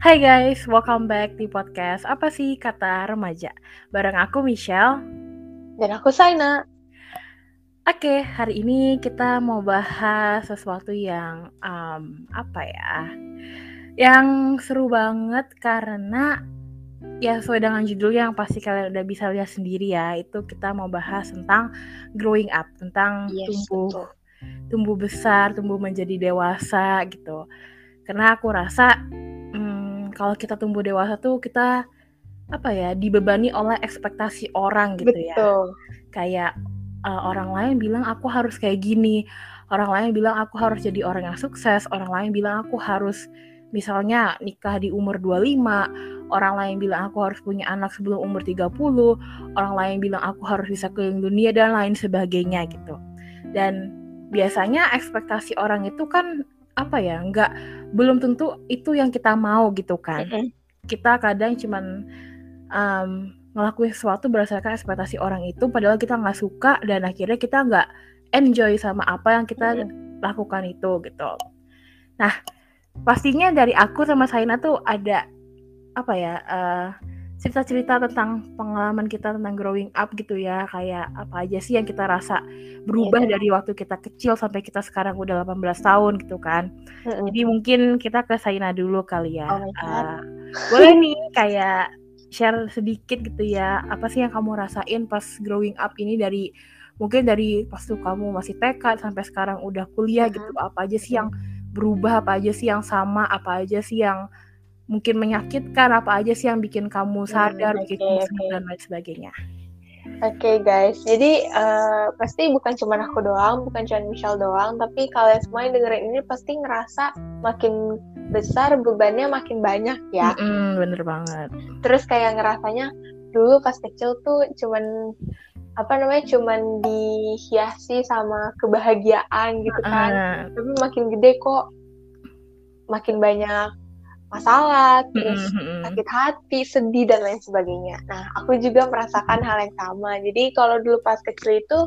Hai guys, welcome back di podcast Apa sih Kata Remaja? Bareng aku Michelle. Dan aku Saina. Oke, hari ini kita mau bahas sesuatu yang um, Apa ya? Yang seru banget karena Ya sesuai dengan judulnya yang pasti kalian udah bisa lihat sendiri ya Itu kita mau bahas tentang growing up Tentang yes, tumbuh betul. tumbuh besar, tumbuh menjadi dewasa gitu. Karena aku rasa kalau kita tumbuh dewasa tuh kita apa ya dibebani oleh ekspektasi orang gitu ya. Betul. ya kayak uh, orang lain bilang aku harus kayak gini orang lain bilang aku harus jadi orang yang sukses orang lain bilang aku harus misalnya nikah di umur 25 orang lain bilang aku harus punya anak sebelum umur 30 orang lain bilang aku harus bisa keliling dunia dan lain sebagainya gitu dan biasanya ekspektasi orang itu kan apa ya nggak belum tentu itu yang kita mau gitu kan mm -hmm. kita kadang cuman um, ngelakuin sesuatu berdasarkan ekspektasi orang itu padahal kita nggak suka dan akhirnya kita nggak enjoy sama apa yang kita mm -hmm. lakukan itu gitu nah pastinya dari aku sama Saina tuh ada apa ya uh, cerita-cerita tentang pengalaman kita tentang growing up gitu ya kayak apa aja sih yang kita rasa berubah yeah. dari waktu kita kecil sampai kita sekarang udah 18 tahun gitu kan mm-hmm. jadi mungkin kita ke Saina dulu kali ya oh uh, boleh nih kayak share sedikit gitu ya apa sih yang kamu rasain pas growing up ini dari mungkin dari pas tuh kamu masih TK sampai sekarang udah kuliah mm-hmm. gitu apa aja sih yang berubah apa aja sih yang sama apa aja sih yang mungkin menyakitkan apa aja sih yang bikin kamu hmm, sadar, hmm, bikin kamu okay. dan lain sebagainya. Oke okay, guys, jadi uh, pasti bukan cuma aku doang, bukan cuma Michelle doang, tapi kalian semua yang dengerin ini pasti ngerasa makin besar bebannya makin banyak ya. Mm -hmm, bener banget. Terus kayak ngerasanya dulu pas kecil tuh cuman apa namanya cuman dihiasi sama kebahagiaan gitu kan. Uh. Tapi makin gede kok makin banyak masalah, terus mm-hmm. sakit hati, sedih dan lain sebagainya. Nah, aku juga merasakan hal yang sama. Jadi kalau dulu pas kecil itu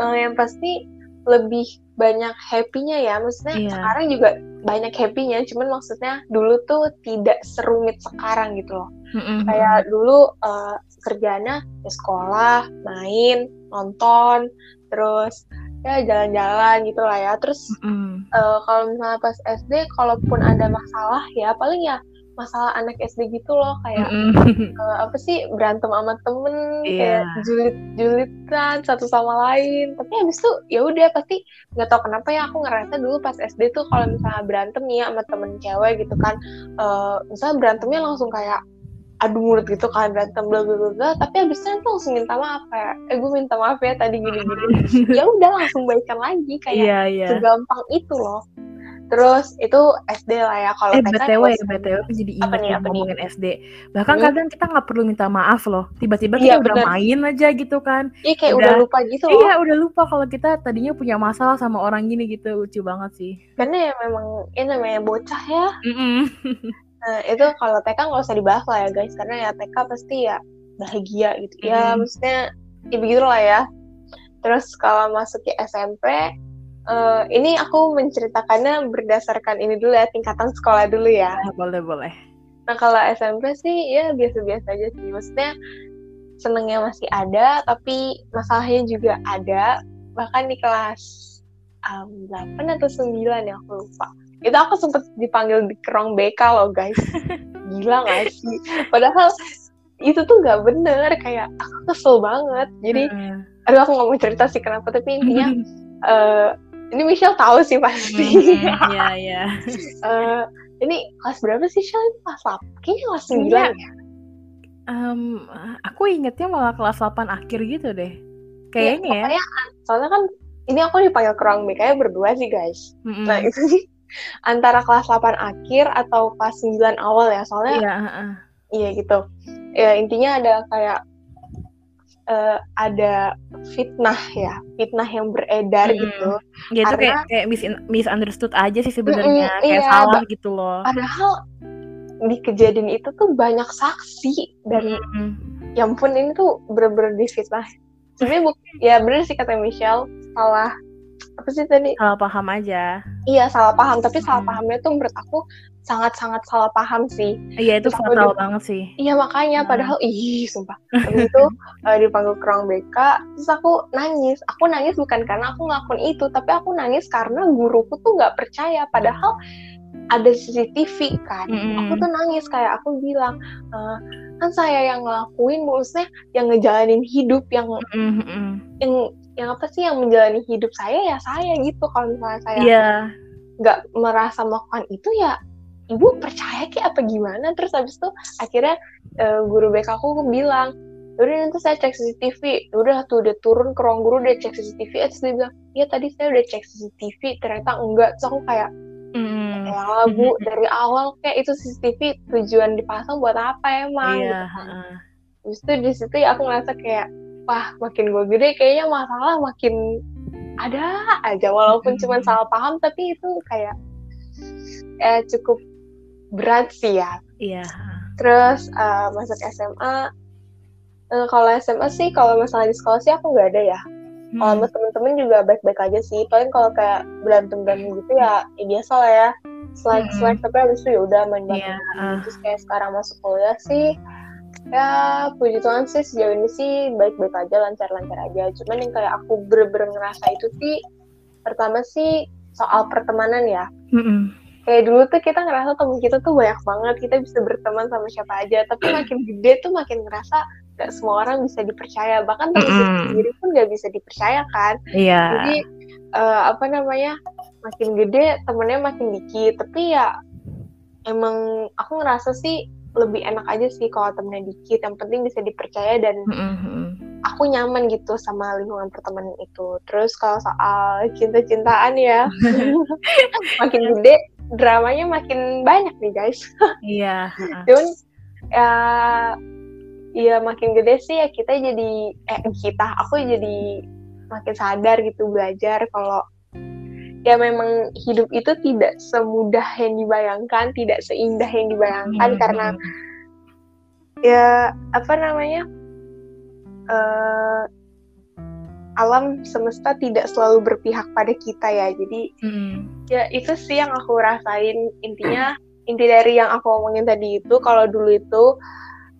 uh, yang pasti lebih banyak happy-nya ya. Maksudnya yeah. sekarang juga banyak happy-nya, cuman maksudnya dulu tuh tidak serumit sekarang gitu loh. Mm-hmm. Kayak dulu uh, kerjanya ya sekolah, main, nonton, terus ya jalan-jalan gitu lah ya terus mm. uh, kalau misalnya pas SD kalaupun ada masalah ya paling ya masalah anak SD gitu loh kayak mm uh, apa sih berantem sama temen yeah. kayak julit julitan satu sama lain tapi habis itu ya udah pasti nggak tau kenapa ya aku ngerasa dulu pas SD tuh kalau misalnya berantem nih ya sama temen cewek gitu kan uh, misalnya berantemnya langsung kayak adu mulut gitu kan berantem bla bla bla tapi abisnya tuh langsung minta maaf kayak eh gue minta maaf ya tadi gini gini ya udah langsung baikan lagi kayak yeah, yeah. segampang itu loh terus itu SD lah ya kalau eh, BTW ya BTW aku jadi ingat nih, ngomongin nih? SD bahkan hmm? kadang kita nggak perlu minta maaf loh tiba-tiba iya, kita udah main aja gitu kan iya kayak udah, udah lupa gitu loh. iya udah lupa kalau kita tadinya punya masalah sama orang gini gitu lucu banget sih karena ya memang ini namanya bocah ya mm -mm. Nah, itu kalau TK nggak usah dibahas lah ya guys, karena ya TK pasti ya bahagia gitu. Mm. Ya hmm. maksudnya ya begitu lah ya. Terus kalau masuk ke SMP, uh, eh, ini aku menceritakannya berdasarkan ini dulu ya, tingkatan sekolah dulu ya. Ah, boleh, boleh. Nah, kalau SMP sih ya biasa-biasa aja sih. Maksudnya senengnya masih ada, tapi masalahnya juga ada. Bahkan di kelas um, 8 atau 9 ya, aku lupa itu aku sempet dipanggil di kerong BK loh guys. Gila gak sih? Padahal itu tuh gak bener kayak aku kesel banget. Jadi hmm. aduh aku gak mau cerita sih kenapa tapi intinya uh, ini Michelle tahu sih pasti. Iya iya. Uh, ini kelas berapa sih Michelle kelas 8 kayaknya kelas 9 ya? Um, aku ingetnya malah kelas 8 akhir gitu deh. Kayaknya ya, ya. soalnya kan ini aku dipanggil kerong BK berdua sih guys. Mm -hmm. nah itu sih antara kelas 8 akhir atau kelas 9 awal ya soalnya iya, iya gitu. Ya intinya ada kayak uh, ada fitnah ya fitnah yang beredar mm -hmm. gitu. Ya itu kayak kayak mis misunderstood aja sih sebenarnya mm, kayak iya, salah gitu loh. padahal di kejadian itu tuh banyak saksi dan mm -hmm. ya ampun ini tuh bener-bener di fitnah sebenarnya ya bener sih kata Michelle salah apa sih tadi? Salah paham aja. Iya salah paham. Tapi salah pahamnya tuh menurut aku sangat-sangat salah paham sih. Iya itu fatal di, banget sih. Iya makanya hmm. padahal ih sumpah. Habis itu uh, dipanggil ke ruang BK terus aku nangis. Aku nangis bukan karena aku ngelakuin itu tapi aku nangis karena guruku tuh nggak percaya. Padahal ada CCTV kan. Mm-hmm. aku tuh nangis kayak aku bilang e, kan saya yang ngelakuin maksudnya yang ngejalanin hidup yang mm-hmm. yang yang apa sih yang menjalani hidup saya ya saya gitu kalau misalnya saya yeah. nggak merasa melakukan itu ya ibu percaya kayak apa gimana terus habis itu akhirnya uh, guru BK aku bilang udah nanti saya cek CCTV udah tuh udah turun ke ruang guru udah cek CCTV terus dia bilang iya tadi saya udah cek CCTV ternyata enggak terus aku kayak Mm. Ya bu, dari awal kayak itu CCTV tujuan dipasang buat apa emang? Iya. Gitu. Justru di situ ya aku ngerasa kayak, wah makin gue gede kayaknya masalah makin ada aja walaupun cuma salah paham tapi itu kayak eh, cukup berat sih ya. Iya. Terus uh, masuk SMA, uh, eh, kalau SMA sih kalau masalah di sekolah sih aku nggak ada ya hmm. kalau sama temen-temen juga baik-baik aja sih paling kalau kayak berantem berantem gitu ya, ya biasa lah ya selain hmm. tapi abis itu ya udah main yeah. uh. terus kayak sekarang masuk kuliah sih ya puji Tuhan sih sejauh ini sih baik-baik aja lancar-lancar aja. Cuman yang kayak aku bener-bener ngerasa itu sih pertama sih soal pertemanan ya. Mm-hmm. kayak dulu tuh kita ngerasa temen kita tuh banyak banget kita bisa berteman sama siapa aja. Tapi makin gede tuh makin ngerasa gak semua orang bisa dipercaya. Bahkan teman mm -hmm. sendiri pun gak bisa dipercaya kan. Yeah. jadi uh, apa namanya makin gede temennya makin dikit. Tapi ya emang aku ngerasa sih lebih enak aja sih kalau temennya dikit yang penting bisa dipercaya dan mm -hmm. aku nyaman gitu sama lingkungan pertemanan itu terus kalau soal cinta-cintaan ya makin gede dramanya makin banyak nih guys iya yeah. cuman ya Iya makin gede sih ya kita jadi eh kita aku jadi makin sadar gitu belajar kalau ya memang hidup itu tidak semudah yang dibayangkan, tidak seindah yang dibayangkan hmm. karena ya apa namanya uh, alam semesta tidak selalu berpihak pada kita ya. Jadi hmm. ya itu sih yang aku rasain intinya inti dari yang aku omongin tadi itu kalau dulu itu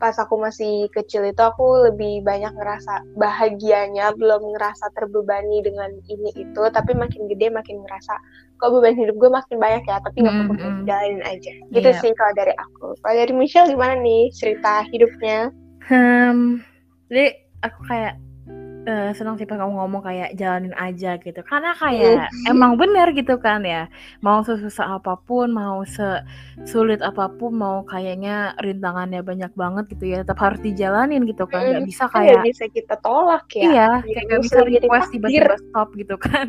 pas aku masih kecil itu aku lebih banyak ngerasa bahagianya belum ngerasa terbebani dengan ini itu tapi makin gede makin ngerasa kok beban hidup gue makin banyak ya tapi nggak apa-apa mm -hmm. jalanin aja gitu yeah. sih kalau dari aku kalau dari Michelle gimana nih cerita hidupnya hmm, jadi aku kayak uh, senang sih pas kamu ngomong kayak jalanin aja gitu. Karena kayak mm. emang bener gitu kan ya. Mau sesusah apa pun mau sesulit apa pun mau kayaknya rintangannya banyak banget gitu ya. Tetap harus dijalanin gitu kan. Nggak bisa kan kayak gak bisa kita tolak ya. Iya kayak nggak bisa request tiba-tiba stop gitu kan.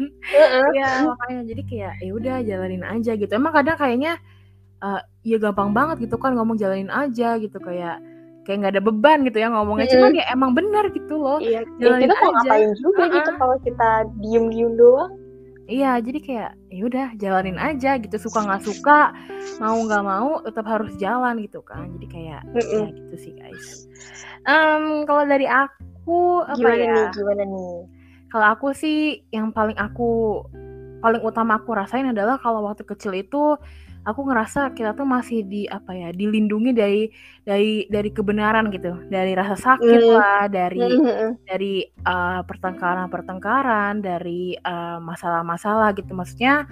Iya makanya jadi kayak ya udah jalanin aja gitu. Emang kadang kayaknya uh, ya gampang banget gitu kan ngomong jalanin aja gitu. Kayak kayak nggak ada beban gitu ya ngomongnya. Hmm. cuman ya emang benar gitu loh. Iya ya kita mau ngapain juga uh -uh. gitu kalau kita diem diem doang? Iya jadi kayak ya udah jalanin aja gitu suka nggak suka mau nggak mau tetap harus jalan gitu kan. Jadi kayak mm -mm. ya gitu sih guys. Um, kalau dari aku apa gimana ya? nih gimana nih? Kalau aku sih yang paling aku paling utama aku rasain adalah kalau waktu kecil itu aku ngerasa kita tuh masih di apa ya dilindungi dari dari dari kebenaran gitu dari rasa sakit mm. lah dari mm. dari uh, pertengkaran-pertengkaran dari uh, masalah-masalah gitu maksudnya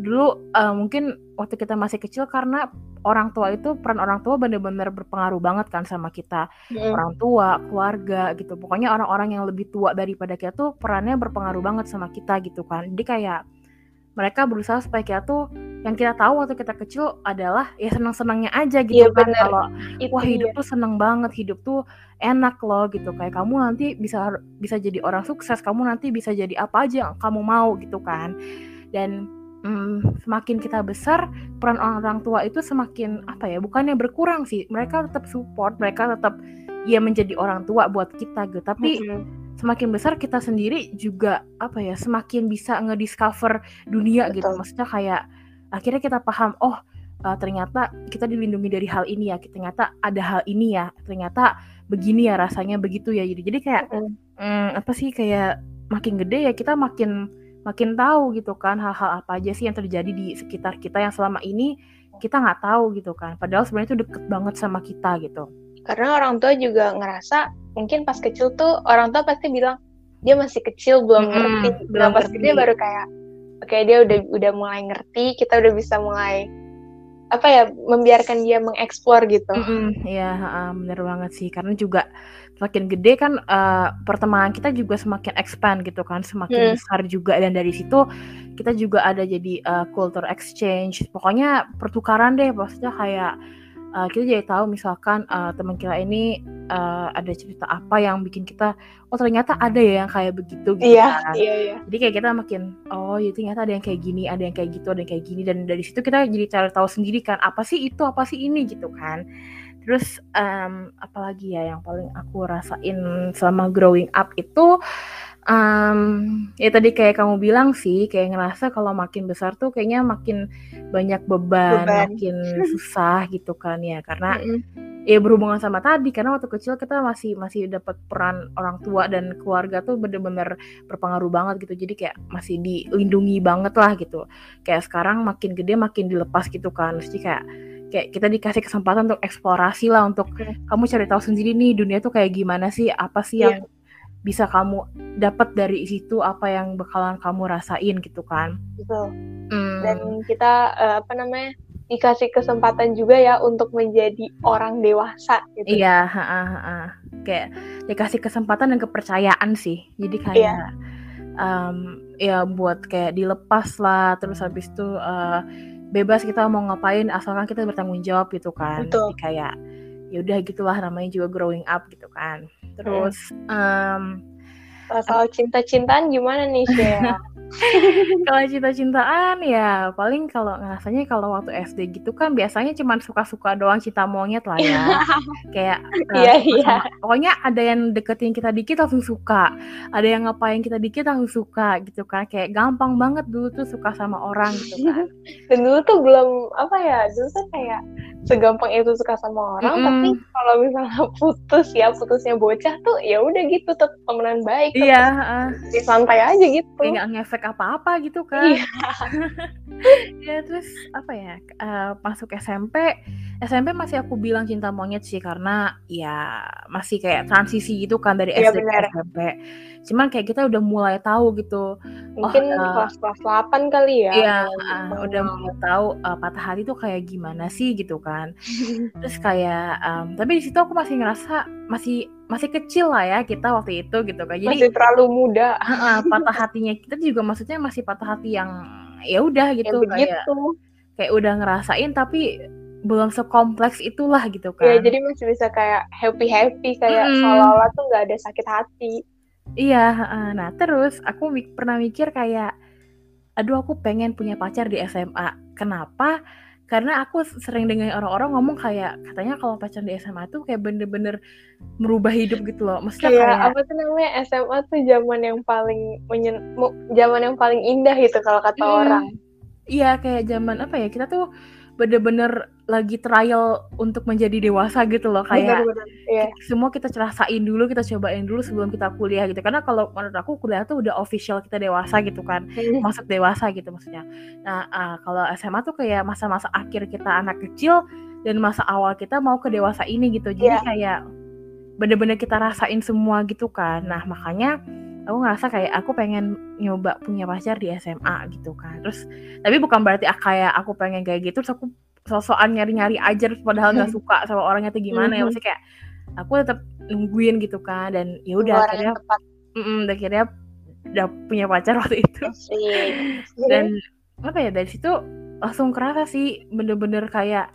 dulu uh, mungkin waktu kita masih kecil karena orang tua itu peran orang tua benar-benar berpengaruh banget kan sama kita mm. orang tua keluarga gitu pokoknya orang-orang yang lebih tua daripada kita tuh perannya berpengaruh banget sama kita gitu kan jadi kayak mereka berusaha supaya kita tuh yang kita tahu waktu kita kecil adalah ya senang-senangnya aja gitu ya, kan. kalau wah hidup ya. tuh seneng banget hidup tuh enak loh gitu. Kayak kamu nanti bisa bisa jadi orang sukses kamu nanti bisa jadi apa aja yang kamu mau gitu kan. Dan hmm, semakin kita besar peran orang tua itu semakin apa ya bukannya berkurang sih. Mereka tetap support mereka tetap ya menjadi orang tua buat kita gitu. Tapi mm -hmm semakin besar kita sendiri juga apa ya semakin bisa ngediscover dunia gitu. Betul. gitu maksudnya kayak akhirnya kita paham oh uh, ternyata kita dilindungi dari hal ini ya ternyata ada hal ini ya ternyata begini ya rasanya begitu ya jadi jadi kayak mm. Hmm, apa sih kayak makin gede ya kita makin makin tahu gitu kan hal-hal apa aja sih yang terjadi di sekitar kita yang selama ini kita nggak tahu gitu kan padahal sebenarnya itu deket banget sama kita gitu karena orang tua juga ngerasa mungkin pas kecil tuh orang tua pasti bilang dia masih kecil belum hmm, ngerti belum pas gede baru kayak oke okay, dia udah udah mulai ngerti kita udah bisa mulai apa ya membiarkan dia mengeksplor gitu. Iya, mm -hmm, bener banget sih. Karena juga semakin gede kan uh, pertemanan kita juga semakin expand gitu kan, semakin hmm. besar juga dan dari situ kita juga ada jadi uh, culture exchange. Pokoknya pertukaran deh, maksudnya kayak uh, kita jadi tahu misalkan uh, teman kita ini uh, ada cerita apa yang bikin kita oh ternyata ada ya yang kayak begitu gitu iya, kan. Iya, iya. Jadi kayak kita makin oh ya ternyata ada yang kayak gini, ada yang kayak gitu, ada yang kayak gini dan dari situ kita jadi cari tahu sendiri kan apa sih itu, apa sih ini gitu kan. Terus um, apalagi ya yang paling aku rasain selama growing up itu um, ya tadi kayak kamu bilang sih kayak ngerasa kalau makin besar tuh kayaknya makin banyak beban, beban. makin susah gitu kan ya karena mm -hmm. ya berhubungan sama tadi karena waktu kecil kita masih masih dapat peran orang tua dan keluarga tuh bener-bener berpengaruh banget gitu jadi kayak masih dilindungi banget lah gitu kayak sekarang makin gede makin dilepas gitu kan jadi kayak kayak kita dikasih kesempatan untuk eksplorasi lah untuk kamu cari tahu sendiri nih dunia tuh kayak gimana sih apa sih yeah. Bisa kamu dapat dari situ apa yang bakalan kamu rasain gitu kan betul hmm. dan kita uh, apa namanya dikasih kesempatan juga ya untuk menjadi orang dewasa gitu iya ha, ha, ha. kayak dikasih kesempatan dan kepercayaan sih jadi kayak yeah. um, ya buat kayak dilepas lah terus habis itu uh, bebas kita mau ngapain asalkan kita bertanggung jawab gitu kan Betul. jadi kayak ya udah gitulah namanya juga growing up gitu kan. Terus um, kalau cinta-cintaan gimana nih Shea? kalau cinta-cintaan ya paling kalau ngerasanya kalau waktu SD gitu kan biasanya cuma suka-suka doang cinta monyet lah ya. Kayak uh, iya, iya. pokoknya ada yang deketin kita dikit langsung suka. Ada yang ngapain kita dikit langsung suka gitu kan. Kayak gampang banget dulu tuh suka sama orang gitu kan. Dan dulu tuh belum apa ya dulu tuh kayak segampang itu suka sama orang mm -hmm. tapi kalau misalnya putus ya putusnya bocah tuh ya udah gitu tetap temenan baik iya uh, ya, santai aja gitu nggak ngefek apa-apa gitu kan iya. ya terus apa ya uh, masuk SMP SMP masih aku bilang cinta monyet sih karena ya masih kayak transisi gitu kan dari SD ke SMP cuman kayak kita udah mulai tahu gitu mungkin oh, kelas kelas 8 kali ya iya uh, udah mulai tahu uh, patah hati tuh kayak gimana sih gitu kan. Terus kayak um, tapi di situ aku masih ngerasa masih masih kecil lah ya kita waktu itu gitu kan. Jadi masih terlalu muda. Uh, patah hatinya kita juga maksudnya masih patah hati yang ya udah gitu ya, kayak kayak udah ngerasain tapi belum sekompleks itulah gitu kan. Ya, jadi masih bisa kayak happy-happy kayak mm. seolah-olah tuh nggak ada sakit hati. Iya, nah terus aku pernah mikir kayak aduh aku pengen punya pacar di SMA. Kenapa? Karena aku sering dengar orang-orang ngomong kayak katanya kalau pacaran di SMA tuh kayak bener-bener merubah hidup gitu loh. Maksudnya kayak, kayak apa tuh namanya SMA tuh zaman yang paling menyen zaman yang paling indah gitu kalau kata hmm, orang. Iya, kayak zaman apa ya? Kita tuh bener-bener lagi trial untuk menjadi dewasa gitu loh kayak bener, bener. Yeah. semua kita cerasain dulu kita cobain dulu sebelum kita kuliah gitu karena kalau menurut aku kuliah tuh udah official kita dewasa gitu kan hmm. masuk dewasa gitu maksudnya nah uh, kalau SMA tuh kayak masa-masa akhir kita anak kecil dan masa awal kita mau ke dewasa ini gitu jadi yeah. kayak bener-bener kita rasain semua gitu kan nah makanya aku ngerasa kayak aku pengen nyoba punya pacar di SMA gitu kan terus tapi bukan berarti kayak aku pengen kayak gitu terus aku sosokan nyari-nyari aja padahal nggak suka sama orangnya tuh gimana ya maksudnya kayak aku tetap nungguin gitu kan dan ya udah akhirnya mm -mm, akhirnya udah punya pacar waktu itu. Dan apa ya dari situ langsung kerasa sih bener-bener kayak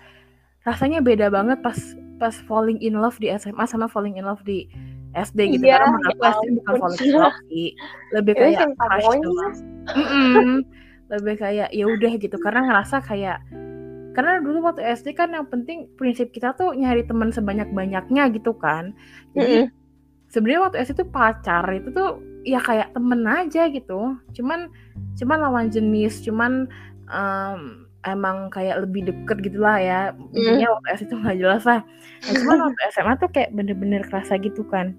rasanya beda banget pas pas falling in love di SMA sama falling in love di SD gitu iya, karena menurut aku SD bukan falling in love sih. Lebih kayak crush doang. Lebih kayak ya udah gitu karena ngerasa kayak karena dulu waktu SD kan yang penting prinsip kita tuh nyari teman sebanyak banyaknya gitu kan. Jadi mm -hmm. sebenarnya waktu SD tuh pacar itu tuh ya kayak temen aja gitu. Cuman cuman lawan jenis cuman um, emang kayak lebih deket gitulah ya. Intinya mm. waktu SD tuh nggak jelas lah. Nah, cuman waktu SMA tuh kayak bener-bener kerasa gitu kan.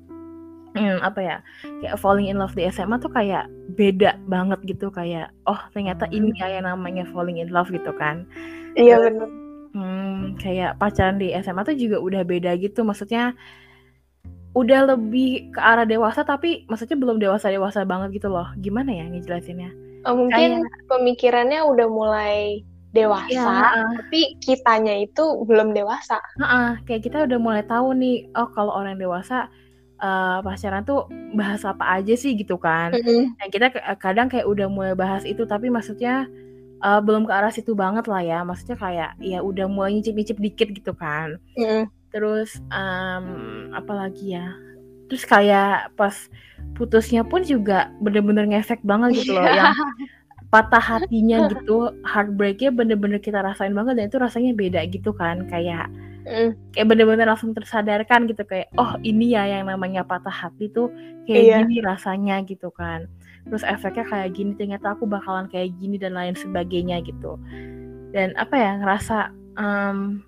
Hmm, apa ya kayak falling in love di SMA tuh kayak beda banget gitu. Kayak oh ternyata ini ya yang namanya falling in love gitu kan iya benar hmm, kayak pacaran di SMA tuh juga udah beda gitu. Maksudnya udah lebih ke arah dewasa tapi maksudnya belum dewasa dewasa banget gitu loh. Gimana ya ngejelasinnya? Oh, mungkin kayak, pemikirannya udah mulai dewasa ya, tapi kitanya itu belum dewasa. Uh, uh, kayak kita udah mulai tahu nih oh kalau orang dewasa uh, pacaran tuh bahas apa aja sih gitu kan. Mm-hmm. Nah, kita kadang kayak udah mulai bahas itu tapi maksudnya uh, belum ke arah situ banget lah ya. Maksudnya kayak ya udah mulai nyicip-nyicip dikit gitu kan. Mm-hmm. Terus um, apa lagi ya? Terus kayak pas putusnya pun juga bener-bener ngefek banget gitu loh yang patah hatinya gitu, heartbreaknya bener-bener kita rasain banget dan itu rasanya beda gitu kan kayak mm. kayak bener-bener langsung tersadarkan gitu kayak oh ini ya yang namanya patah hati tuh kayak iya. gini rasanya gitu kan terus efeknya kayak gini ternyata aku bakalan kayak gini dan lain sebagainya gitu. Dan apa ya ngerasa um,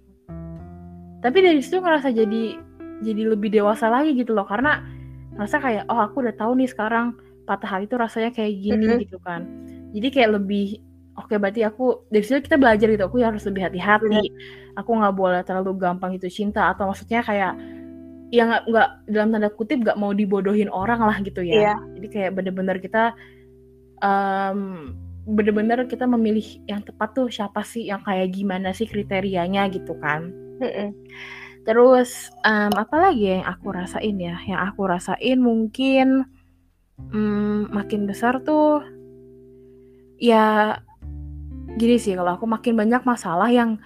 tapi dari situ ngerasa jadi jadi lebih dewasa lagi gitu loh. Karena ngerasa kayak oh aku udah tahu nih sekarang patah hati tuh rasanya kayak gini mm -hmm. gitu kan. Jadi kayak lebih oke berarti aku dari situ kita belajar gitu aku harus lebih hati-hati. Aku nggak boleh terlalu gampang itu cinta atau maksudnya kayak ya nggak nggak dalam tanda kutip nggak mau dibodohin orang lah gitu ya. Yeah. jadi kayak bener-bener kita um, bener-bener kita memilih yang tepat tuh siapa sih yang kayak gimana sih kriterianya gitu kan. Terus um, apa lagi yang aku rasain ya? Yang aku rasain mungkin um, makin besar tuh ya gini sih kalau aku makin banyak masalah yang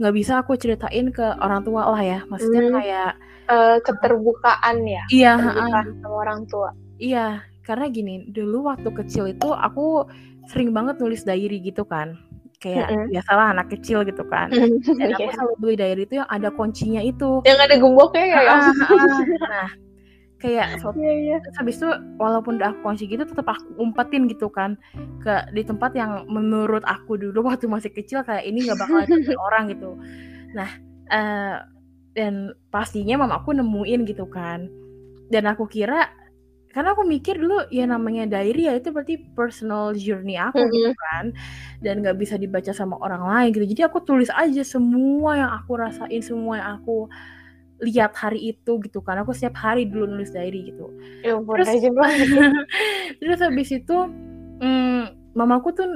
nggak bisa aku ceritain ke orang tua lah ya. Maksudnya hmm. kayak uh, keterbukaan ya iya keterbukaan uh, sama orang tua. Iya karena gini dulu waktu kecil itu aku sering banget nulis diary gitu kan. Kayak mm-hmm. biasalah anak kecil gitu kan. Dan aku selalu beli diary itu yang ada kuncinya itu. Yang ada gemboknya ya, ya? nah kayak so, yeah, yeah. habis itu walaupun udah aku kunci gitu tetap aku umpetin gitu kan ke di tempat yang menurut aku dulu waktu masih kecil kayak ini nggak bakal ada orang gitu. Nah uh, dan pastinya mama aku nemuin gitu kan. Dan aku kira karena aku mikir dulu ya namanya diary ya itu berarti personal journey aku mm -hmm. gitu kan. Dan nggak bisa dibaca sama orang lain gitu. Jadi aku tulis aja semua yang aku rasain semua yang aku lihat hari itu gitu kan. Aku setiap hari dulu nulis diary gitu. Ya, terus terus habis itu hmm, mamaku tuh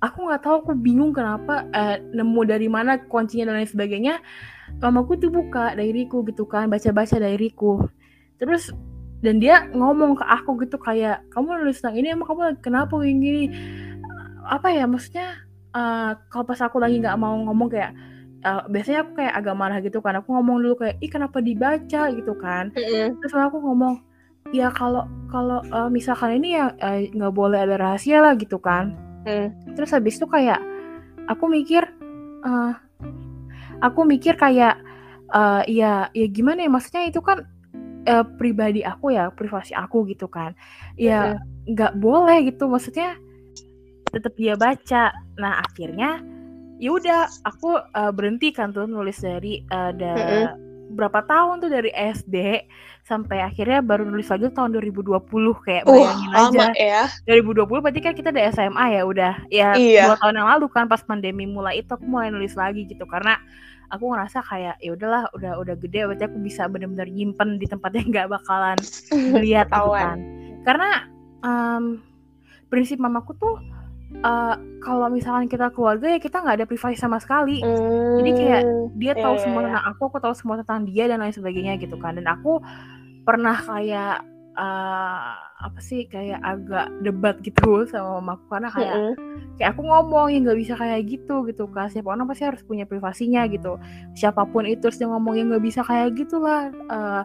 aku nggak tahu aku bingung kenapa eh, nemu dari mana kuncinya dan lain sebagainya mamaku tuh buka diaryku gitu kan baca-baca diaryku. Terus dan dia ngomong ke aku gitu kayak kamu nulis tentang ini emang kamu kenapa gini, gini? Apa ya maksudnya uh, kalau pas aku lagi nggak mau ngomong kayak uh, biasanya aku kayak agak marah gitu kan. Aku ngomong dulu kayak ih kenapa dibaca? gitu kan. Mm-hmm. terus aku ngomong ya kalau kalau uh, misalkan ini ya nggak uh, boleh ada rahasia lah gitu kan. Mm. terus habis itu kayak aku mikir uh, aku mikir kayak uh, ya ya gimana ya maksudnya itu kan uh, pribadi aku ya privasi aku gitu kan ya nggak mm-hmm. boleh gitu maksudnya tetap dia baca nah akhirnya ya udah aku uh, berhenti kan tuh nulis dari uh, da mm-hmm. berapa tahun tuh dari SD sampai akhirnya baru nulis lagi tahun 2020 kayak bayangin uh, aja ya. 2020 berarti kan kita udah SMA ya udah ya iya. dua tahun yang lalu kan pas pandemi mulai itu aku mulai nulis lagi gitu karena aku ngerasa kayak ya udahlah udah udah gede berarti aku bisa benar-benar nyimpen di tempat yang nggak bakalan lihat gitu kan. Karena um, prinsip mamaku tuh uh, kalau misalkan kita keluarga ya kita nggak ada privasi sama sekali. Mm, jadi kayak dia tahu yeah, semua iya, iya. tentang aku aku tahu semua tentang dia dan lain sebagainya gitu kan. Dan aku pernah kayak uh, apa sih kayak agak debat gitu sama mamaku. Karena kayak mm -hmm. kayak aku ngomong ya nggak bisa kayak gitu gitu kan. Siapa orang pasti harus punya privasinya gitu. Siapa pun itu dia ngomong ya nggak bisa kayak gitulah. Uh,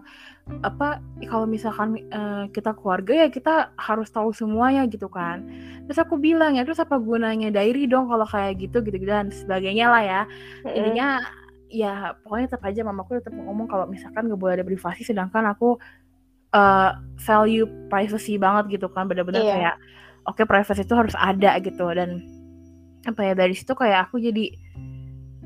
apa kalau misalkan uh, kita keluarga ya kita harus tahu semuanya gitu kan. Terus aku bilang ya terus apa gunanya diary dong kalau kayak gitu gitu, -gitu dan sebagainya lah ya. Intinya ya pokoknya tetap aja mamaku tetap ngomong kalau misalkan nggak boleh ada privasi sedangkan aku uh, value privacy banget gitu kan bener-bener yeah. kayak oke okay, privacy itu harus ada gitu. Dan apa ya dari situ kayak aku jadi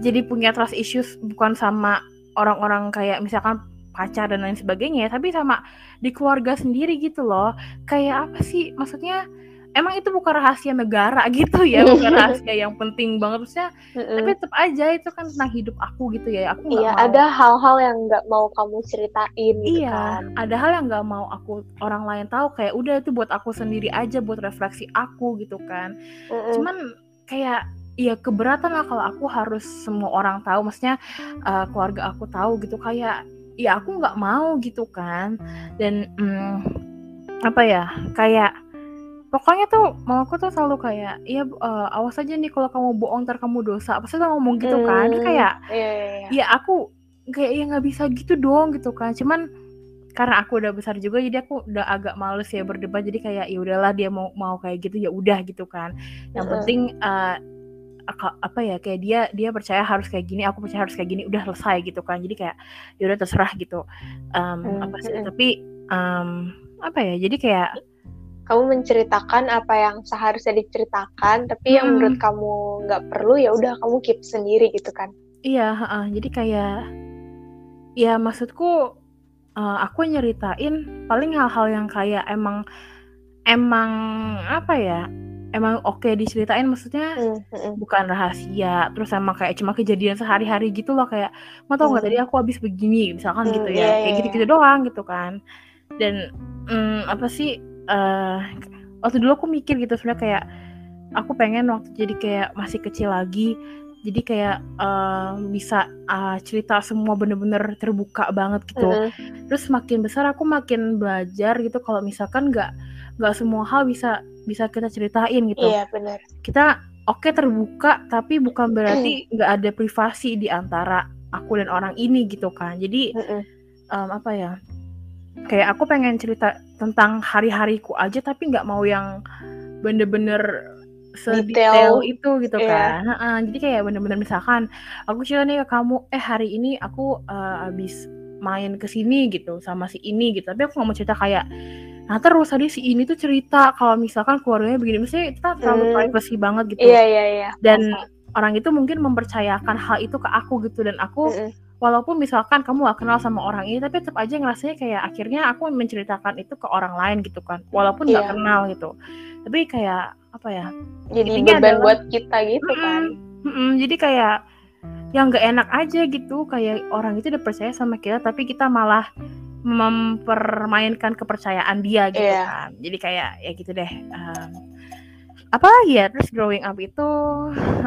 jadi punya trust issues bukan sama orang-orang kayak misalkan pacar dan lain sebagainya tapi sama di keluarga sendiri gitu loh. Kayak apa sih? Maksudnya emang itu bukan rahasia negara gitu ya bukan rahasia yang penting banget maksudnya mm-hmm. tapi tetap aja itu kan tentang hidup aku gitu ya aku iya mau. ada hal-hal yang nggak mau kamu ceritain gitu iya kan. ada hal yang nggak mau aku orang lain tahu kayak udah itu buat aku sendiri aja buat refleksi aku gitu kan mm-hmm. cuman kayak ya keberatan lah kalau aku harus semua orang tahu maksudnya uh, keluarga aku tahu gitu kayak ya aku nggak mau gitu kan dan mm, apa ya kayak pokoknya tuh mau aku tuh selalu kayak iya uh, awas aja nih kalau kamu bohong ntar kamu dosa. Pasti tuh ngomong gitu kan. Hmm, kayak iya, iya, iya. ya aku kayak ya nggak bisa gitu dong gitu kan. Cuman karena aku udah besar juga jadi aku udah agak males ya berdebat. Jadi kayak ya udahlah dia mau mau kayak gitu ya udah gitu kan. Yang uh penting uh, apa ya kayak dia dia percaya harus kayak gini aku percaya harus kayak gini udah selesai gitu kan. Jadi kayak ya udah terserah gitu. Um, hmm. apa sih tapi um, apa ya jadi kayak kamu menceritakan apa yang seharusnya diceritakan tapi hmm. yang menurut kamu nggak perlu ya udah kamu keep sendiri gitu kan iya uh, jadi kayak ya maksudku uh, aku nyeritain paling hal-hal yang kayak emang emang apa ya emang oke okay diceritain maksudnya mm, -hmm. bukan rahasia terus emang kayak cuma kejadian sehari-hari gitu loh kayak mau tau nggak mm. tadi aku habis begini misalkan mm, gitu ya yeah, kayak iya, gitu-gitu yeah. doang gitu kan dan mm, apa sih uh, waktu dulu aku mikir gitu sebenarnya kayak aku pengen waktu jadi kayak masih kecil lagi jadi kayak uh, bisa uh, cerita semua bener-bener terbuka banget gitu. Uh terus makin besar aku makin belajar gitu kalau misalkan nggak nggak semua hal bisa bisa kita ceritain gitu. Iya benar kita oke okay, terbuka tapi bukan berarti nggak ada privasi di antara aku dan orang ini gitu kan. Jadi uh -uh. Um, apa ya kayak aku pengen cerita tentang hari-hariku aja tapi nggak mau yang bener-bener sedetail itu gitu yeah. kan. Nah, jadi kayak bener-bener misalkan aku cerita nih ke kamu, eh hari ini aku uh, abis main ke sini gitu sama si ini gitu. Tapi aku nggak mau cerita kayak nah terus tadi si ini tuh cerita kalau misalkan keluarganya begini, misalnya kita terlalu hmm. privacy banget gitu. Iya yeah, iya yeah, iya. Yeah. Dan Masa. orang itu mungkin mempercayakan hal itu ke aku gitu dan aku mm -hmm walaupun misalkan kamu gak kenal sama orang ini tapi tetap aja ngerasanya kayak akhirnya aku menceritakan itu ke orang lain gitu kan. Walaupun yeah. kenal gitu. Tapi kayak apa ya jadi beban adalah, buat kita gitu mm -mm, kan. Mm -mm, jadi kayak yang gak enak aja gitu. Kayak orang itu udah percaya sama kita tapi kita malah mempermainkan kepercayaan dia gitu yeah. kan. Jadi kayak ya gitu deh. Um, apa lagi ya terus growing up itu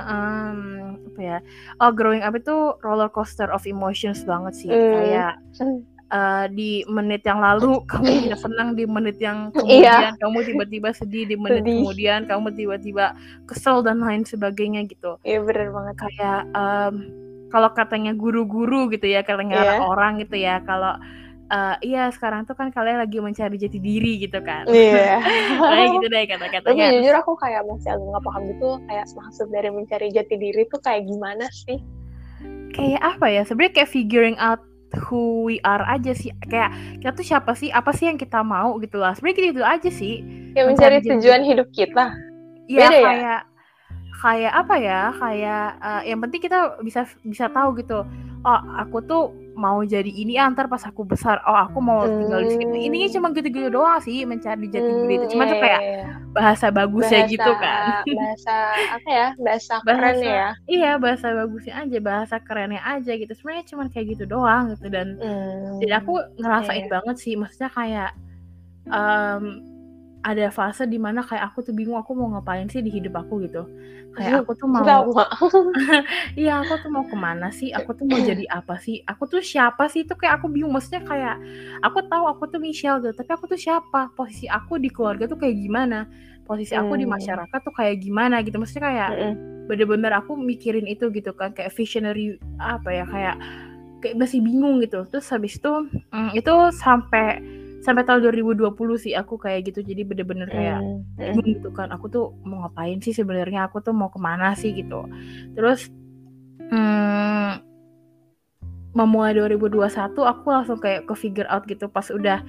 um, apa ya oh growing up itu roller coaster of emotions banget sih mm. kayak uh, di menit yang lalu kamu tidak senang di menit yang iya. kemudian yeah. kamu tiba-tiba sedih di menit sedih. kemudian kamu tiba-tiba kesel dan lain sebagainya gitu iya yeah, benar banget kayak um, kalau katanya guru-guru gitu ya katanya yeah. orang gitu ya kalau uh, iya sekarang tuh kan kalian lagi mencari jati diri gitu kan. Iya. Kayak gitu deh kata-katanya. Tapi jujur aku kayak masih agak nggak paham gitu kayak maksud dari mencari jati diri tuh kayak gimana sih? Kayak apa ya? Sebenarnya kayak figuring out who we are aja sih. Kayak kita tuh siapa sih? Apa sih yang kita mau gitu lah. Sebenarnya gitu aja sih. Ya mencari, mencari tujuan hidup kita. Iya kayak ya? kayak apa ya? Kayak uh, yang penting kita bisa bisa tahu gitu. Oh aku tuh mau jadi ini antar pas aku besar oh aku mau tinggal di sini ini cuma gitu-gitu doang sih mencari jati diri. Itu cuma tuh kayak iya, iya. bahasa bagusnya bahasa, gitu kan. bahasa apa ya bahasa, bahasa keren ya? iya bahasa bagusnya aja bahasa kerennya aja gitu. Sebenarnya cuma kayak gitu doang gitu. Dan hmm, jadi aku ngerasain yeah. banget sih maksudnya kayak um, ada fase di mana kayak aku tuh bingung aku mau ngapain sih di hidup aku gitu. Kayak aku tuh mau iya aku tuh mau ke mana sih? Aku tuh mau jadi apa sih? Aku tuh siapa sih? Itu kayak aku bingung. Maksudnya kayak aku tahu aku tuh Michelle gitu tapi aku tuh siapa? Posisi aku di keluarga tuh kayak gimana? Posisi aku hmm. di masyarakat tuh kayak gimana gitu? Maksudnya kayak bener-bener aku mikirin itu gitu kan kayak visionary apa ya kayak kayak masih bingung gitu. Terus habis itu mm, itu sampai sampai tahun 2020 sih aku kayak gitu. Jadi bener-bener kayak mm. gitu kan. Aku tuh mau ngapain sih sebenarnya? Aku tuh mau ke mana sih gitu. Terus hmm, memulai 2021 aku langsung kayak ke figure out gitu. Pas udah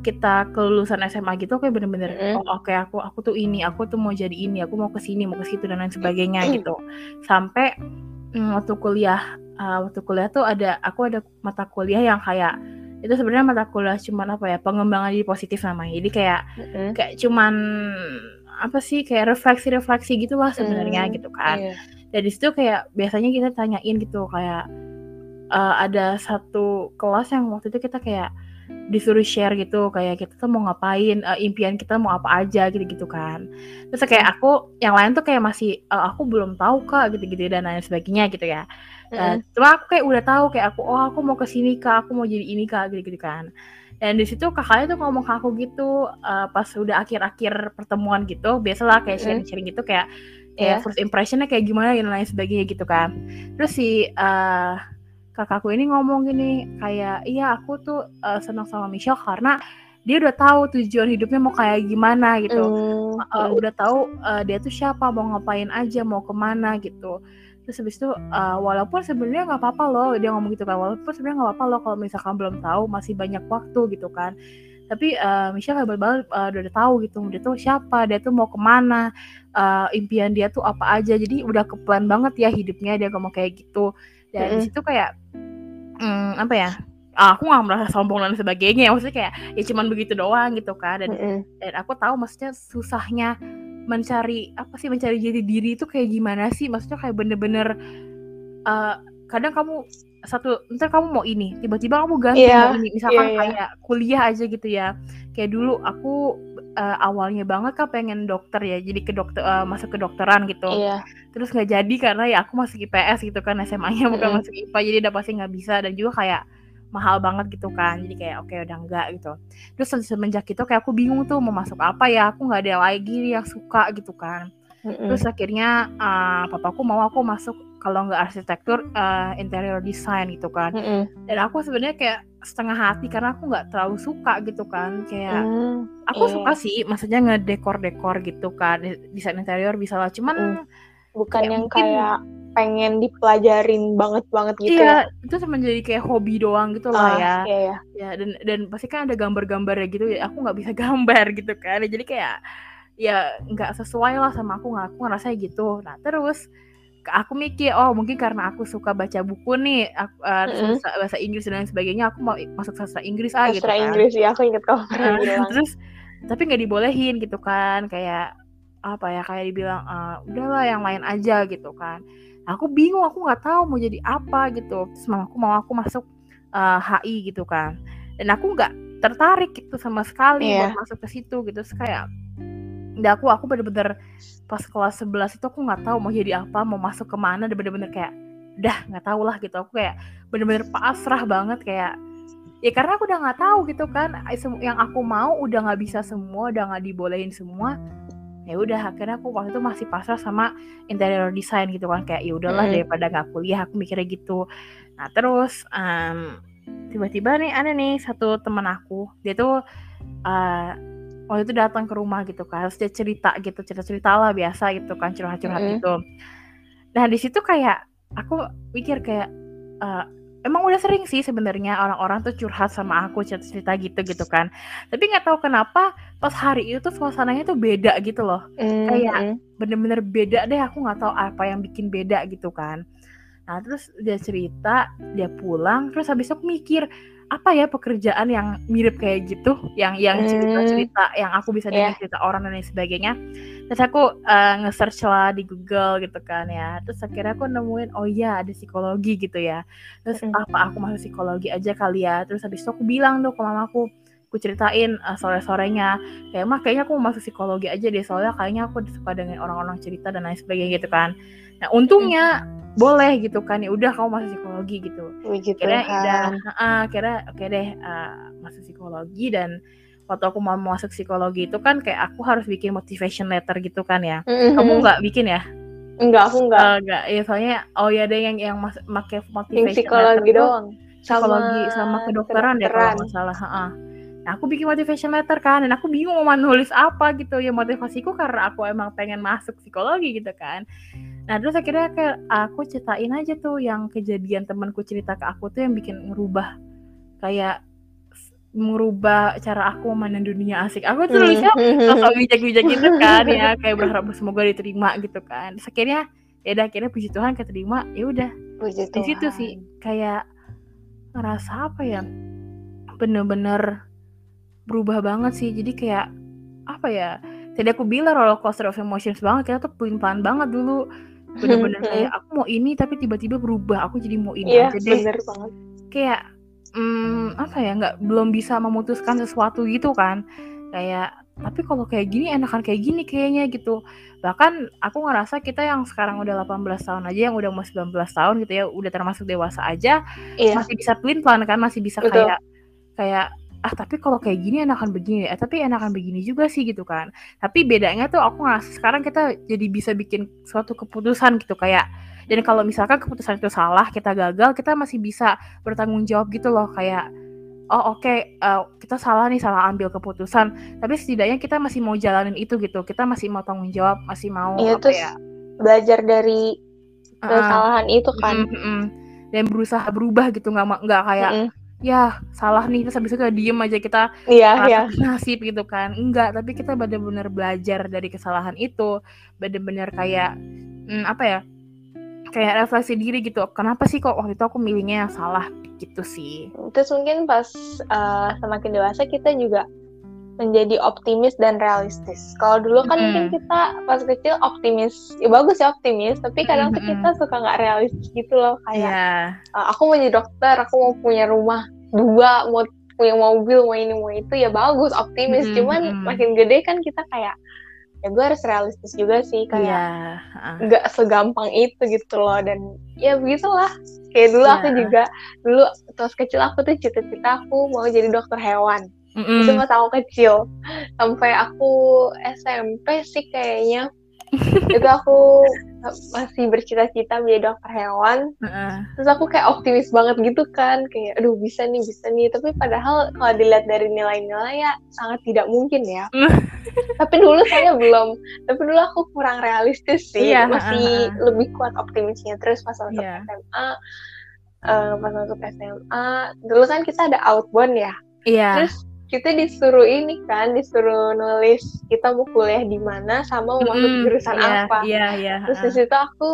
kita kelulusan SMA gitu kayak bener-bener mm. oh oke okay, aku aku tuh ini aku tuh mau jadi ini aku mau ke sini mau ke situ dan lain sebagainya gitu. Sampai mm, waktu kuliah uh, waktu kuliah tuh ada aku ada mata kuliah yang kayak itu sebenarnya mata kuliah cuman apa ya pengembangan diri positif namanya jadi kayak Mm-mm. kayak cuman apa sih kayak refleksi refleksi gitu lah sebenarnya Mm, gitu kan. Dan di situ kayak biasanya kita tanyain gitu kayak eh, ada satu kelas yang waktu itu kita kayak disuruh share gitu kayak kita tuh mau ngapain eh, impian kita mau apa aja gitu gitu kan. Terus kayak aku yang lain tuh kayak masih "Eh, aku belum tahu kak gitu gitu dan lain sebagainya gitu ya Nah, cuma aku kayak udah tahu kayak aku oh aku mau ke sini kak. Aku mau jadi ini kak gitu gitu kan. Dan di situ kakaknya tuh ngomong ke aku gitu eh, pas udah akhir-akhir pertemuan gitu biasalah kayak sharing-sharing gitu kayak Iya. kayak first impressionnya kayak gimana dan lain sebagainya gitu kan. Terus si eh, kakakku ini ngomong gini kayak iya aku tuh eh, senang sama Michelle karena dia udah tahu tujuan hidupnya mau kayak gimana gitu. Mm, uh, udah tahu uh, dia tuh siapa mau ngapain aja mau ke mana gitu terus habis itu uh, walaupun sebenarnya nggak apa-apa loh dia ngomong gitu kan walaupun sebenarnya nggak apa-apa loh kalau misalkan belum tahu masih banyak waktu gitu kan. Tapi uh, Michelle hebat banget uh, udah, udah tahu gitu dia tuh siapa dia tuh mau ke mana uh, impian dia tuh apa aja. Jadi udah keplan banget ya hidupnya dia ngomong kayak gitu. Dan di Mm-mm. situ kayak hmm, apa ya ah, aku nggak merasa sombong dan sebagainya. Maksudnya kayak ya cuman begitu doang gitu kan. Dan mm-mm. dan aku tahu maksudnya susahnya mencari apa sih mencari jati diri itu kayak gimana sih maksudnya kayak bener-bener eh, kadang kamu satu ntar kamu mau ini tiba-tiba kamu ganti Iya, mau ini misalkan iya, iya. kayak kuliah aja gitu ya kayak dulu aku eh, awalnya banget kan pengen dokter ya jadi ke dokter eh, masuk ke dokteran gitu Iya. terus nggak jadi karena ya aku masuk IPS gitu kan SMA-nya bukan Mm-mm. masuk IPA jadi udah pasti nggak bisa dan juga kayak mahal banget gitu kan jadi kayak oke udah enggak gitu. Terus semenjak itu kayak aku bingung tuh mau masuk apa ya aku nggak ada lagi yang suka gitu kan. Terus akhirnya uh, papaku mau aku masuk kalau nggak arsitektur uh, interior design gitu kan. Dan aku sebenarnya kayak setengah hati karena aku nggak terlalu suka gitu kan kayak Mm, aku iya. suka sih maksudnya ngedekor-dekor gitu kan desain interior bisa lah. Cuman bukan kayak yang mungkin- kayak pengen dipelajarin banget banget gitu iya ya. itu cuma jadi kayak hobi doang gitu Ah, lah ya iya, iya. ya dan dan pasti kan ada gambar-gambarnya gitu ya aku nggak bisa gambar gitu kan jadi kayak ya nggak sesuai lah sama aku nggak aku ngerasa gitu nah terus aku mikir oh mungkin karena aku suka baca buku nih aku, terus Mm-mm. bahasa, bahasa Inggris dan lain sebagainya aku mau masuk sastra Inggris ah gitu Sastra kan Inggris ya aku inget kamu Nah, bilang. terus tapi nggak dibolehin gitu kan kayak apa ya kayak dibilang "Ah, udahlah yang lain aja gitu kan aku bingung aku nggak tahu mau jadi apa gitu. Terus mamaku mau aku masuk eh, HI gitu kan. Dan aku nggak tertarik gitu sama sekali Iya. buat masuk ke situ gitu. Terus kayak udah aku aku bener-bener pas kelas 11 itu aku nggak tahu mau jadi apa mau masuk ke mana dan bener-bener kayak udah nggak tahu lah gitu. Aku kayak bener-bener pasrah banget kayak ya karena aku udah nggak tahu gitu kan. Yang aku mau udah nggak bisa semua udah nggak dibolehin semua ya udah akhirnya aku waktu itu masih pasrah sama interior design gitu kan kayak ya udahlah Mm. daripada nggak kuliah aku mikirnya gitu nah terus em, tiba-tiba nih ada nih satu teman aku dia tuh eh, waktu itu datang ke rumah gitu kan terus dia cerita gitu cerita-cerita lah biasa gitu kan curhat-curhat Mm-mm. gitu nah di situ kayak aku mikir kayak eh, emang udah sering sih sebenarnya orang-orang tuh curhat sama aku cerita-cerita gitu gitu kan. Tapi nggak tahu kenapa pas hari itu tuh suasananya tuh beda gitu loh. Mm, kayak bener-bener beda deh aku nggak tahu apa yang bikin beda gitu kan. Nah terus dia cerita dia pulang terus habis itu aku mikir apa ya pekerjaan yang mirip kayak gitu? Yang yang Hmm. cerita-cerita yang aku bisa dengar Iya. cerita orang dan lain sebagainya. Terus aku eh, nge-search lah di Google gitu kan ya. Terus akhirnya aku nemuin oh iya ada psikologi gitu ya. Terus Mm-mm. apa aku masuk psikologi aja kali ya. Terus habis itu aku bilang tuh ke mamaku aku ceritain eh, sore-sorenya. Kayak mah kayaknya aku mau masuk psikologi aja deh soalnya kayaknya aku suka dengan orang-orang cerita dan lain sebagainya gitu kan. Nah untungnya boleh gitu kan ya udah kamu masuk psikologi gitu Puji kira udah Tuhan. ah, kira oke deh ah, masuk psikologi dan waktu aku mau masuk psikologi itu kan kayak aku harus bikin motivation letter gitu kan ya Mm-mm. kamu nggak bikin ya Enggak, aku enggak. Eh, nggak ya soalnya oh ya ada yang yang mas make Yang motivation psikologi letter tuh doang. psikologi sama, kedokteran deh kalau nggak salah heeh. Nah, aku bikin motivation letter kan dan aku bingung mau nulis apa gitu. Ya motivasiku karena aku emang pengen masuk psikologi gitu kan. Nah terus akhirnya kayak aku ceritain aja tuh yang kejadian temanku cerita ke aku tuh yang bikin ngerubah kayak merubah cara aku memandang dunia asik. Aku tuh nulisnya Hmm. sosok bijak-bijak gitu kan ya kayak berharap semoga diterima gitu kan. Terus akhirnya ya udah akhirnya puji Tuhan keterima ya udah. Di situ sih kayak ngerasa apa ya bener-bener berubah banget sih. Jadi kayak apa ya tadi aku bilang roller coaster of emotions banget. Kita tuh pelin-pelan banget dulu. Bener-bener kayak aku mau ini tapi tiba-tiba berubah. Aku jadi mau ini Iya, aja deh. bener banget. kayak hmm, apa ya nggak belum bisa memutuskan sesuatu gitu kan. Kayak tapi kalau kayak gini enakan kayak gini kayaknya gitu. Bahkan aku ngerasa kita yang sekarang udah 18 tahun aja yang udah mau 19 tahun gitu ya udah termasuk dewasa aja Iya, masih bisa pelin pelan kan masih bisa Betul. kayak kayak ah tapi kalau kayak gini enakan begini. Eh tapi enakan begini juga sih gitu kan. Tapi bedanya tuh aku ngerasa sekarang kita jadi bisa bikin suatu keputusan gitu kayak dan kalau misalkan keputusan itu salah kita gagal kita masih bisa bertanggung jawab gitu loh kayak oh oke eh, kita salah nih salah ambil keputusan. Tapi setidaknya kita masih mau jalanin itu gitu. Kita masih mau tanggung jawab masih mau Iya, apa terus ya? belajar dari kesalahan itu kan. mm, mm, mm. dan berusaha berubah gitu. Nggak nggak kayak Mm-mm. Ya salah nih terus habis itu kayak diem aja kita Iya, iya. nasib gitu kan. Enggak tapi kita benar-benar belajar dari kesalahan itu. Benar-benar kayak hmm, apa ya kayak refleksi diri gitu. Kenapa sih kok waktu itu aku milihnya yang salah gitu sih? Terus mungkin pas uh, semakin dewasa kita juga menjadi optimis dan realistis. Kalau dulu kan Mm-mm. mungkin kita pas kecil optimis, ya bagus ya optimis, tapi kadang tuh Mm-mm. kita suka nggak realistis gitu loh kayak Iya uh, aku mau jadi dokter, aku mau punya rumah dua, mau punya mobil, mau ini mau itu ya bagus optimis. Mm-mm, Cuman mm-mm. makin gede kan kita kayak ya gue harus realistis juga sih kayak iya nggak segampang itu gitu loh dan ya begitulah kayak dulu Iya. aku juga dulu pas kecil aku tuh cita-cita aku mau jadi dokter hewan Mm-mm. itu pas aku kecil. Sampai aku SMP sih kayaknya. Itu aku masih bercita-cita menjadi dokter hewan. Heeh. terus aku kayak optimis banget gitu kan. Kayak aduh bisa nih bisa nih. Tapi padahal kalau dilihat dari nilai-nilai ya sangat tidak mungkin ya. Tapi dulu saya belum. Tapi dulu aku kurang realistis sih. Iya, masih uh-uh. lebih kuat optimisnya. Terus pas masuk Iya. SMA eh, pas masuk SMA dulu kan kita ada outbound ya. Iya. Terus kita disuruh ini kan disuruh nulis kita mau kuliah di mana sama mau masuk Mm-mm. jurusan Iya, apa iya iya terus di heeh. situ aku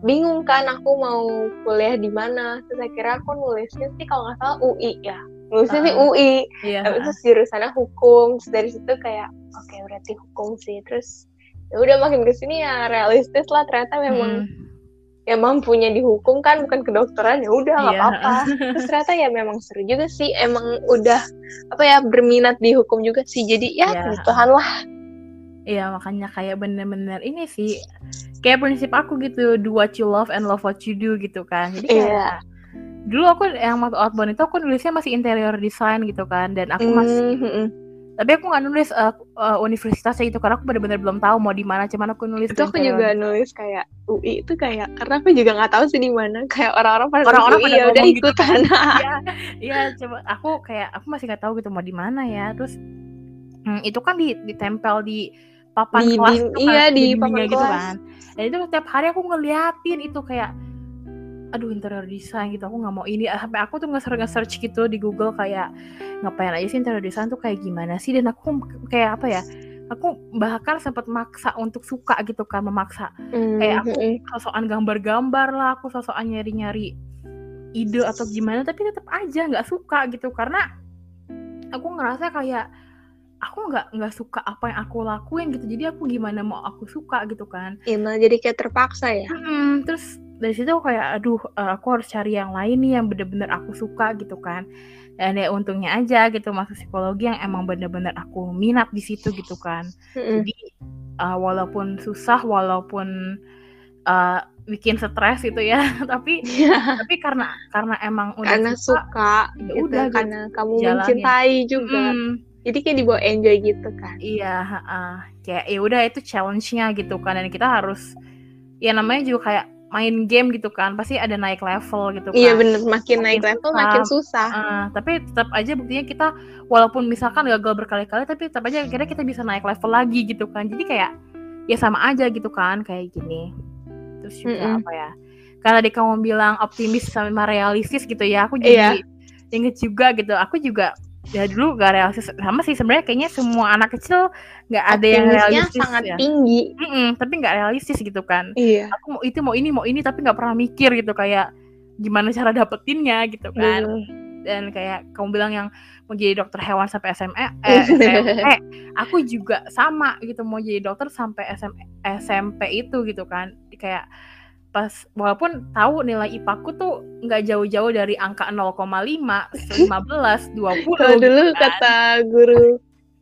bingung kan aku mau kuliah di mana terus akhirnya aku nulisnya sih kalau nggak salah UI ya nulisnya sih Uh-uh. UI iya tapi terus jurusannya hukum terus dari situ kayak oke berarti hukum sih terus ya udah makin ke sini ya realistis lah ternyata memang Mm. Ya mampunya di hukum kan bukan kedokteran ya udah nggak Iya, apa-apa. terus ternyata ya memang seru juga sih emang udah apa ya berminat di hukum juga sih. Jadi ya puji Tuhan lah. Iya makanya kayak bener-bener ini sih kayak prinsip aku gitu do what you love and love what you do gitu kan. Jadi kayak Iya. dulu aku yang waktu outbound itu aku nulisnya masih interior design gitu kan dan aku masih Mm, mm, mm. Tapi aku nggak nulis uh, uh, universitasnya itu karena aku bener-bener belum tahu mau di mana. Cuman aku nulis itu aku juga nulis kayak UI itu kayak karena aku juga nggak tahu sih di mana. Kayak orang-orang pada Orang-orang pada ya udah gitu. ikutan. Iya iya coba aku kayak aku masih nggak tahu gitu mau di mana ya. Terus hmm, itu kan di ditempel di papan Di- kelas di- itu kan, iya, di dindingnya papan gitu kelas. kan. Dan itu setiap hari aku ngeliatin itu kayak aduh interior design gitu aku nggak mau ini. Sampai aku tuh nge-search nge-search gitu di Google kayak ngapain aja sih interior design tuh kayak gimana sih? Dan aku kayak apa ya aku bahkan sempat maksa untuk suka gitu kan memaksa. Kayak aku Mm, sosokan gambar-gambar lah aku sosokan nyari-nyari ide atau gimana tapi tetap aja nggak suka gitu. Karena aku ngerasa kayak aku nggak nggak suka apa yang aku lakuin gitu. Jadi aku gimana mau aku suka gitu kan. Iya, malah jadi kayak terpaksa ya? Mm-mm, terus dari situ aku kayak aduh eh, aku harus cari yang lain nih yang bener-bener aku suka gitu kan. Dan ya untungnya aja gitu masuk psikologi yang emang bener-bener aku minat di situ gitu kan. Mm-mm. jadi uh, walaupun susah walaupun uh, bikin stres gitu ya tapi Iya, tapi karena karena emang udah karena suka suka ya gitu, udah gitu. karena kamu jalanin. mencintai juga. Mm, jadi kayak dibawa enjoy gitu kan. Iya uh, kayak ya udah itu challenge-nya gitu kan. Dan kita harus ya namanya juga kayak main game gitu kan pasti ada naik level gitu kan iya bener makin naik Makin level susah. makin susah Uh, tapi tetap aja buktinya kita walaupun misalkan gagal berkali-kali tapi tetap aja akhirnya kita bisa naik level lagi gitu kan jadi kayak ya sama aja gitu kan kayak gini terus juga Mm-mm. apa ya karena tadi kamu bilang optimis sama realistis gitu ya aku Iya. jadi inget juga gitu aku juga ya dulu gak realistis sama sih sebenarnya kayaknya semua anak kecil nggak ada yang realistis sangat ya tinggi. Mm-mm, tapi nggak realistis gitu kan. Iya. Aku mau itu mau ini mau ini tapi nggak pernah mikir gitu kayak gimana cara dapetinnya gitu kan. Bener. dan kayak kamu bilang yang mau jadi dokter hewan sampai SMA eh, SMP aku juga sama gitu mau jadi dokter sampai SM, SMP itu gitu kan. Kayak pas walaupun tahu nilai IPAku tuh nggak jauh-jauh dari angka 0,5, 15, 20 Kalau dulu kan. kata guru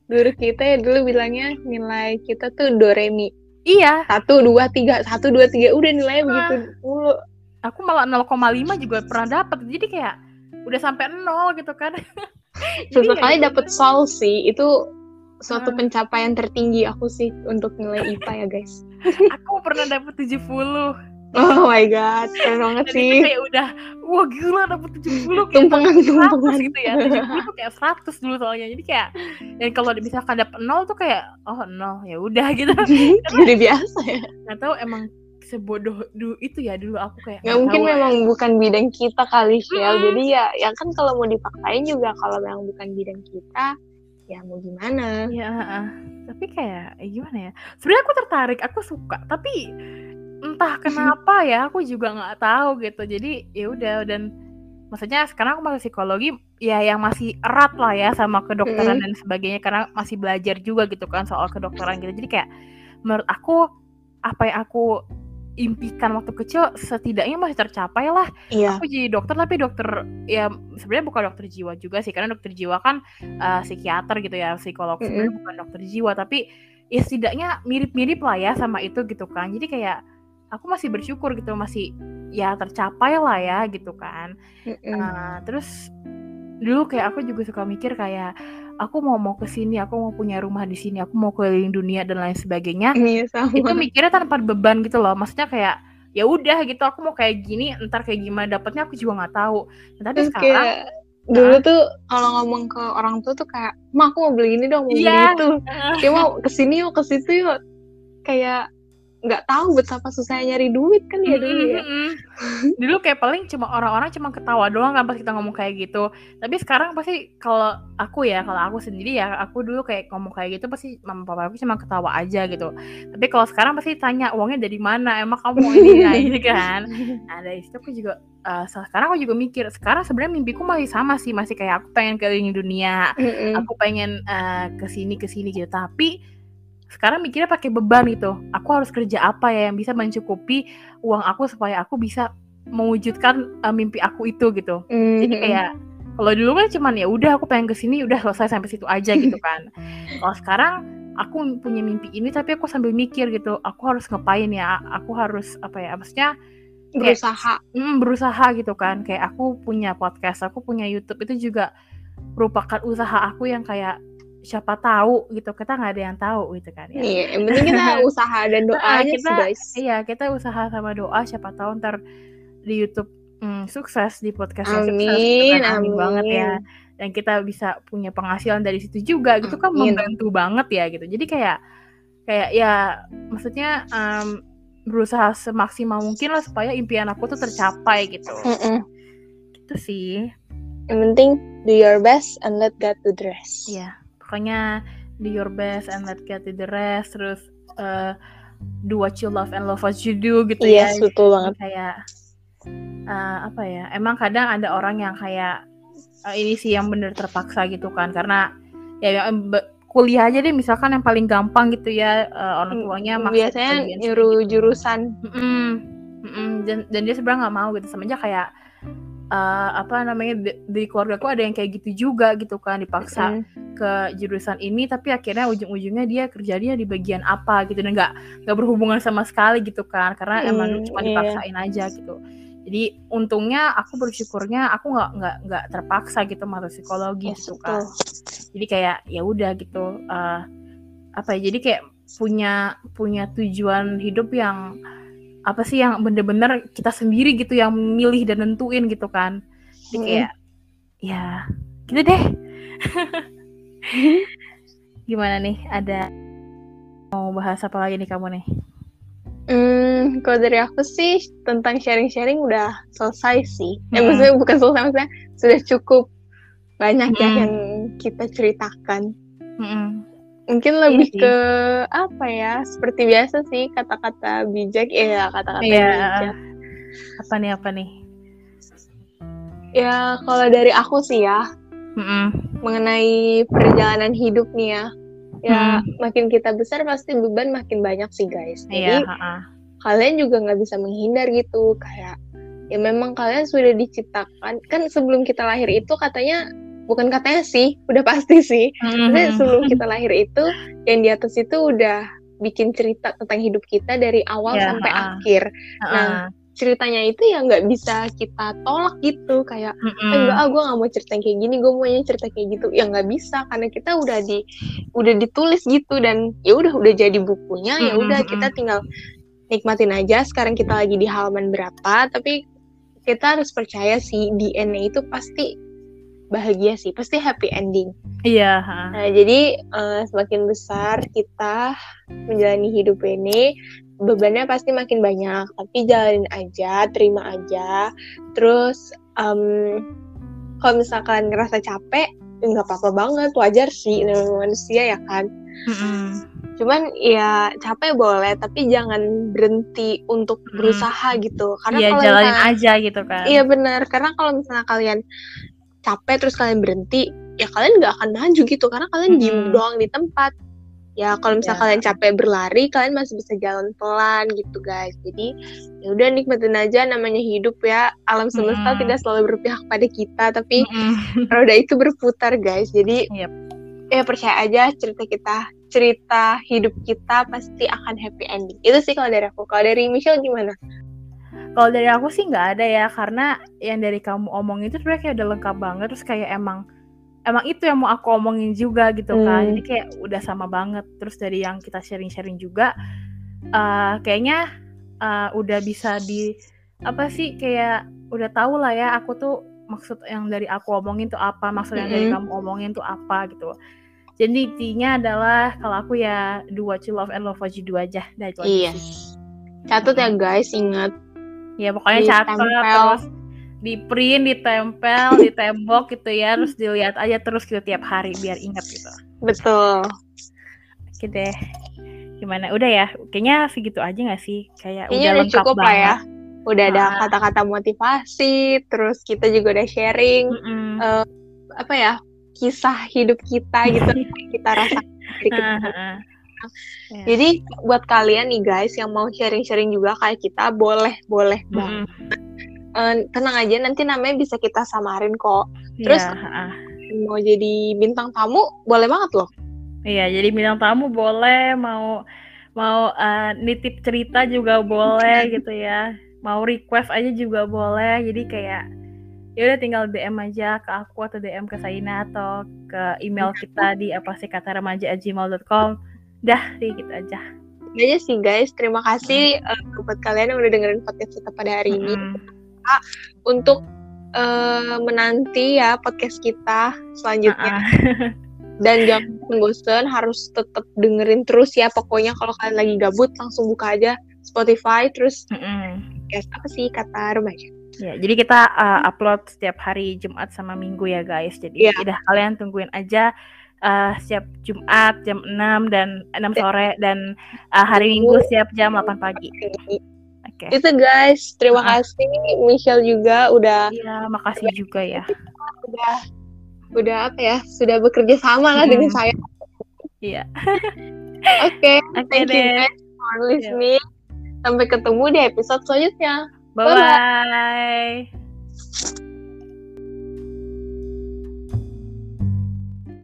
guru kita ya dulu bilangnya nilai kita tuh doremi. Iya, Satu, dua, tiga, satu, dua, tiga, udah nilainya Ah. begitu mulu. aku malah 0,5 juga pernah dapet. Jadi kayak udah sampai 0 gitu kan. Ya Sesekali gitu. dapet sol sih, itu suatu Ah. pencapaian tertinggi aku sih untuk nilai IPA ya guys. aku pernah dapet 70. Oh my god, keren banget Dan sih. itu kayak udah wah gila dapet 70 kayak Tumpengan, 100 tumpengan. gitu ya. 70 tuh kayak 100 dulu soalnya. Jadi kayak dan kalau misalkan dapet 0 tuh kayak oh 0 ya udah gitu. Jadi biasa ya. Nggak tahu emang sebodoh dulu itu ya dulu aku kayak Ya nggak mungkin tahu. memang bukan bidang kita kali Shell. Mm-mm. Jadi ya ya kan kalau mau dipaksain juga kalau memang bukan bidang kita ya mau gimana. Heeh. tapi kayak eh, gimana ya? Sebenarnya aku tertarik, aku suka, tapi entah kenapa ya, aku juga nggak tahu gitu. Jadi ya udah dan maksudnya sekarang aku masih psikologi, ya yang masih erat lah ya sama kedokteran dan sebagainya karena masih belajar juga gitu kan soal kedokteran gitu. Jadi kayak menurut aku apa yang aku impikan waktu kecil setidaknya masih tercapai lah Iya. aku jadi dokter tapi dokter ya sebenarnya bukan dokter jiwa juga sih karena dokter jiwa kan uh, psikiater gitu ya psikolog sebenarnya bukan dokter jiwa tapi ya setidaknya mirip-mirip lah ya sama itu gitu kan jadi kayak aku masih bersyukur gitu masih ya tercapai lah ya gitu kan Mm-mm. Uh, terus dulu kayak aku juga suka mikir kayak aku mau mau ke sini aku mau punya rumah di sini aku mau keliling dunia dan lain sebagainya Iya sama. itu mikirnya tanpa beban gitu loh maksudnya kayak ya udah gitu aku mau kayak gini ntar kayak gimana dapetnya aku juga nggak tahu Nah, tapi Terus sekarang kayak dulu tuh kalau ngomong ke orang tua tuh kayak, "Ma, aku mau beli ini dong, mau beli Iya. itu." Kayak mau ke sini yuk, ke situ yuk. Kayak nggak tahu betapa susahnya nyari duit kan ya dulu ya. Dulu kayak paling cuma orang-orang cuma ketawa doang kan pas kita ngomong kayak gitu. Tapi sekarang pasti kalau aku ya kalau aku sendiri ya aku dulu kayak ngomong kayak gitu pasti mama papa aku cuma ketawa aja gitu. Tapi kalau sekarang pasti tanya uangnya dari mana? Emang kamu ini ini kan? Nah dari situ aku juga eh, sekarang aku juga mikir sekarang sebenarnya mimpiku masih sama sih masih kayak aku pengen keliling dunia Mm-mm. aku pengen eh, ke sini ke sini gitu. Tapi sekarang mikirnya pakai beban gitu. Aku harus kerja apa ya yang bisa mencukupi uang aku supaya aku bisa mewujudkan eh, mimpi aku itu gitu. Jadi Mm-mm. kayak kalau dulu kan cuman ya udah aku pengen ke sini udah selesai sampai situ aja gitu kan. Kalau sekarang aku punya mimpi ini tapi aku sambil mikir gitu aku harus ngapain ya? Aku harus apa ya? Maksudnya berusaha. mm, berusaha gitu kan. Kayak aku punya podcast aku punya YouTube itu juga merupakan usaha aku yang kayak siapa tahu gitu kita nggak ada yang tahu gitu kan ya Iya, yang penting kita usaha dan doa Nah, kita- sih guys. iya kita usaha sama doa siapa tahu ntar di YouTube mm, sukses di podcastnya sukses gitu Amin, kan. amin banget ya amin. dan kita bisa punya penghasilan dari situ juga gitu kan Amin. membantu banget ya gitu jadi kayak kayak ya maksudnya em, berusaha semaksimal mungkin lah supaya impian aku tuh tercapai gitu Mm-mm. itu sih Yang penting do your best and let God do the rest. Iya, pokoknya do your best and let God do the rest. Terus eh, do what you love and love what you do gitu ya. Yes, betul banget. Kayak eh, apa ya? Emang kadang ada orang yang kayak eh, ini sih yang bener terpaksa gitu kan, karena ya yang be- kuliah aja deh misalkan yang paling gampang gitu ya eh, orang tuanya maksa Hmm, Biasanya nyuruh segitu. jurusan. Mm-mm. Mm-mm. dan dan dia sebenarnya nggak mau gitu semenjak kayak eh, apa namanya di, keluargaku ada yang kayak gitu juga gitu kan dipaksa Mm. ke jurusan ini tapi akhirnya ujung-ujungnya dia kerja dia di bagian apa gitu dan nggak nggak berhubungan sama sekali gitu kan karena emang Hmm, cuma iya. dipaksain aja gitu jadi untungnya aku bersyukurnya aku nggak nggak nggak terpaksa gitu masuk psikologi Yes, gitu betul. kan jadi kayak ya udah gitu eh, apa ya jadi kayak punya punya tujuan hidup yang apa sih yang bener-bener kita sendiri gitu yang milih dan nentuin gitu kan jadi kayak ya gitu deh gimana nih ada mau bahas apa lagi nih kamu nih Hmm, kalau dari aku sih tentang sharing-sharing udah selesai sih. Hmm. maksudnya bukan selesai, maksudnya sudah cukup banyak ya Hmm. yang kita ceritakan. Mm-mm. Mungkin lebih ke apa ya? Seperti biasa sih kata-kata bijak, ya kata-kata Iya. bijak. apa nih apa nih Ya kalau dari aku sih ya Mm-mm. mengenai perjalanan hidup nih ya, ya Hmm. makin kita besar pasti beban makin banyak sih guys. Iya, Jadi ha-ha. kalian juga nggak bisa menghindar gitu kayak ya memang kalian sudah diciptakan kan sebelum kita lahir itu katanya bukan katanya sih udah pasti sih Maksudnya Mhm. sebelum kita lahir itu yang di atas itu udah bikin cerita tentang hidup kita dari awal Ya, sampai ha-ha. akhir Ha-ha. ceritanya itu ya nggak bisa kita tolak gitu kayak Mm-mm. eh, enggak ah gue nggak mau cerita kayak gini gue maunya cerita kayak gitu ya nggak bisa karena kita udah di udah ditulis gitu dan ya udah udah jadi bukunya ya udah mm-mm. kita tinggal nikmatin aja sekarang kita lagi di halaman berapa tapi kita harus percaya sih DNA itu pasti bahagia sih pasti happy ending Iya. Nah, jadi eh, semakin besar kita menjalani hidup ini, bebannya pasti makin banyak. Tapi jalanin aja, terima aja. Terus em, kalau misalkan ngerasa capek, ya nggak apa-apa banget, wajar sih namanya manusia ya kan. Mm-mm. Cuman ya capek boleh, tapi jangan berhenti untuk Mm. berusaha gitu. Karena Iya, kalau jalanin misalnya- aja gitu kan. Iya benar, karena kalau misalnya kalian capek terus kalian berhenti, ya kalian nggak akan maju gitu karena kalian diem Mm-mm. doang di tempat. Ya kalau misalnya Ya. kalian capek berlari, kalian masih bisa jalan pelan gitu guys. Jadi ya udah nikmatin aja namanya hidup ya. Alam semesta Mm-mm. tidak selalu berpihak pada kita, tapi Mm-mm. roda itu berputar guys. Jadi Yep. ya percaya aja cerita kita, cerita hidup kita pasti akan happy ending. Itu sih kalau dari aku. Kalau dari Michelle gimana? Kalau dari aku sih nggak ada ya, karena yang dari kamu omongin itu sebenarnya kayak udah lengkap banget. Terus kayak emang emang itu yang mau aku omongin juga gitu kan. Hmm. Jadi kayak udah sama banget. Terus dari yang kita sharing-sharing juga, eh kayaknya eh, udah bisa di apa sih kayak udah tahu lah ya. Aku tuh maksud yang dari aku omongin tuh apa, maksud yang dari Mm-mm. kamu omongin tuh apa gitu. Jadi intinya adalah kalau aku ya do what you love and love what you do aja. Dah itu aja Iya. sih. Catat ya guys, ingat. Ya pokoknya catat Ditempel. terus di print, ditempel, di tembok gitu ya, terus dilihat aja terus gitu tiap hari biar ingat gitu. Betul. Oke deh. Gimana? Udah ya? Kayaknya segitu aja gak sih? Kayak Kayaknya udah udah lengkap cukup banget. lah ya. Udah ada Ah. kata-kata motivasi, terus kita juga udah sharing Mm-mm. Eh, apa ya kisah hidup kita gitu kita rasakan. dari Ah, ah, ah. Ya. Jadi buat kalian nih guys yang mau sharing-sharing juga kayak kita boleh boleh banget. Mm-mm. Eh, tenang aja nanti namanya bisa kita samarin kok. Terus- Iya, ah, ah. Mau jadi bintang tamu boleh banget loh. Iya, jadi bintang tamu boleh, mau mau eh, nitip cerita juga boleh gitu ya. Mau request aja juga boleh. Jadi kayak ya udah tinggal DM aja ke aku atau DM ke Saina atau ke email kita di apa sih kata remaja@gmail.com. Dah sih gitu aja. Aja sih guys. Terima kasih eh, buat kalian yang udah dengerin podcast kita pada hari ini. Mm-mm. Untuk eh, menanti ya podcast kita selanjutnya. Ah. Dan jangan bosen, harus tetap dengerin terus ya. Pokoknya kalau kalian lagi gabut, langsung buka aja Spotify. Terus, Mm-mm. guys, apa sih kata remaja? Ya, jadi kita uh, upload setiap hari Jumat sama Minggu ya guys. Jadi Iya. udah kalian tungguin aja uh, setiap Jumat jam 6 dan 6 sore dan uh, hari Minggu setiap jam 8 pagi. Oke. Itu guys, terima Ah. kasih Michelle juga udah Iya, makasih juga ya. udah udah apa ya? Sudah bekerja sama lah Mm-mm. dengan saya. Iya. Oke, Oke thank you deh. guys for listening. Sampai ketemu di episode selanjutnya. Bye bye.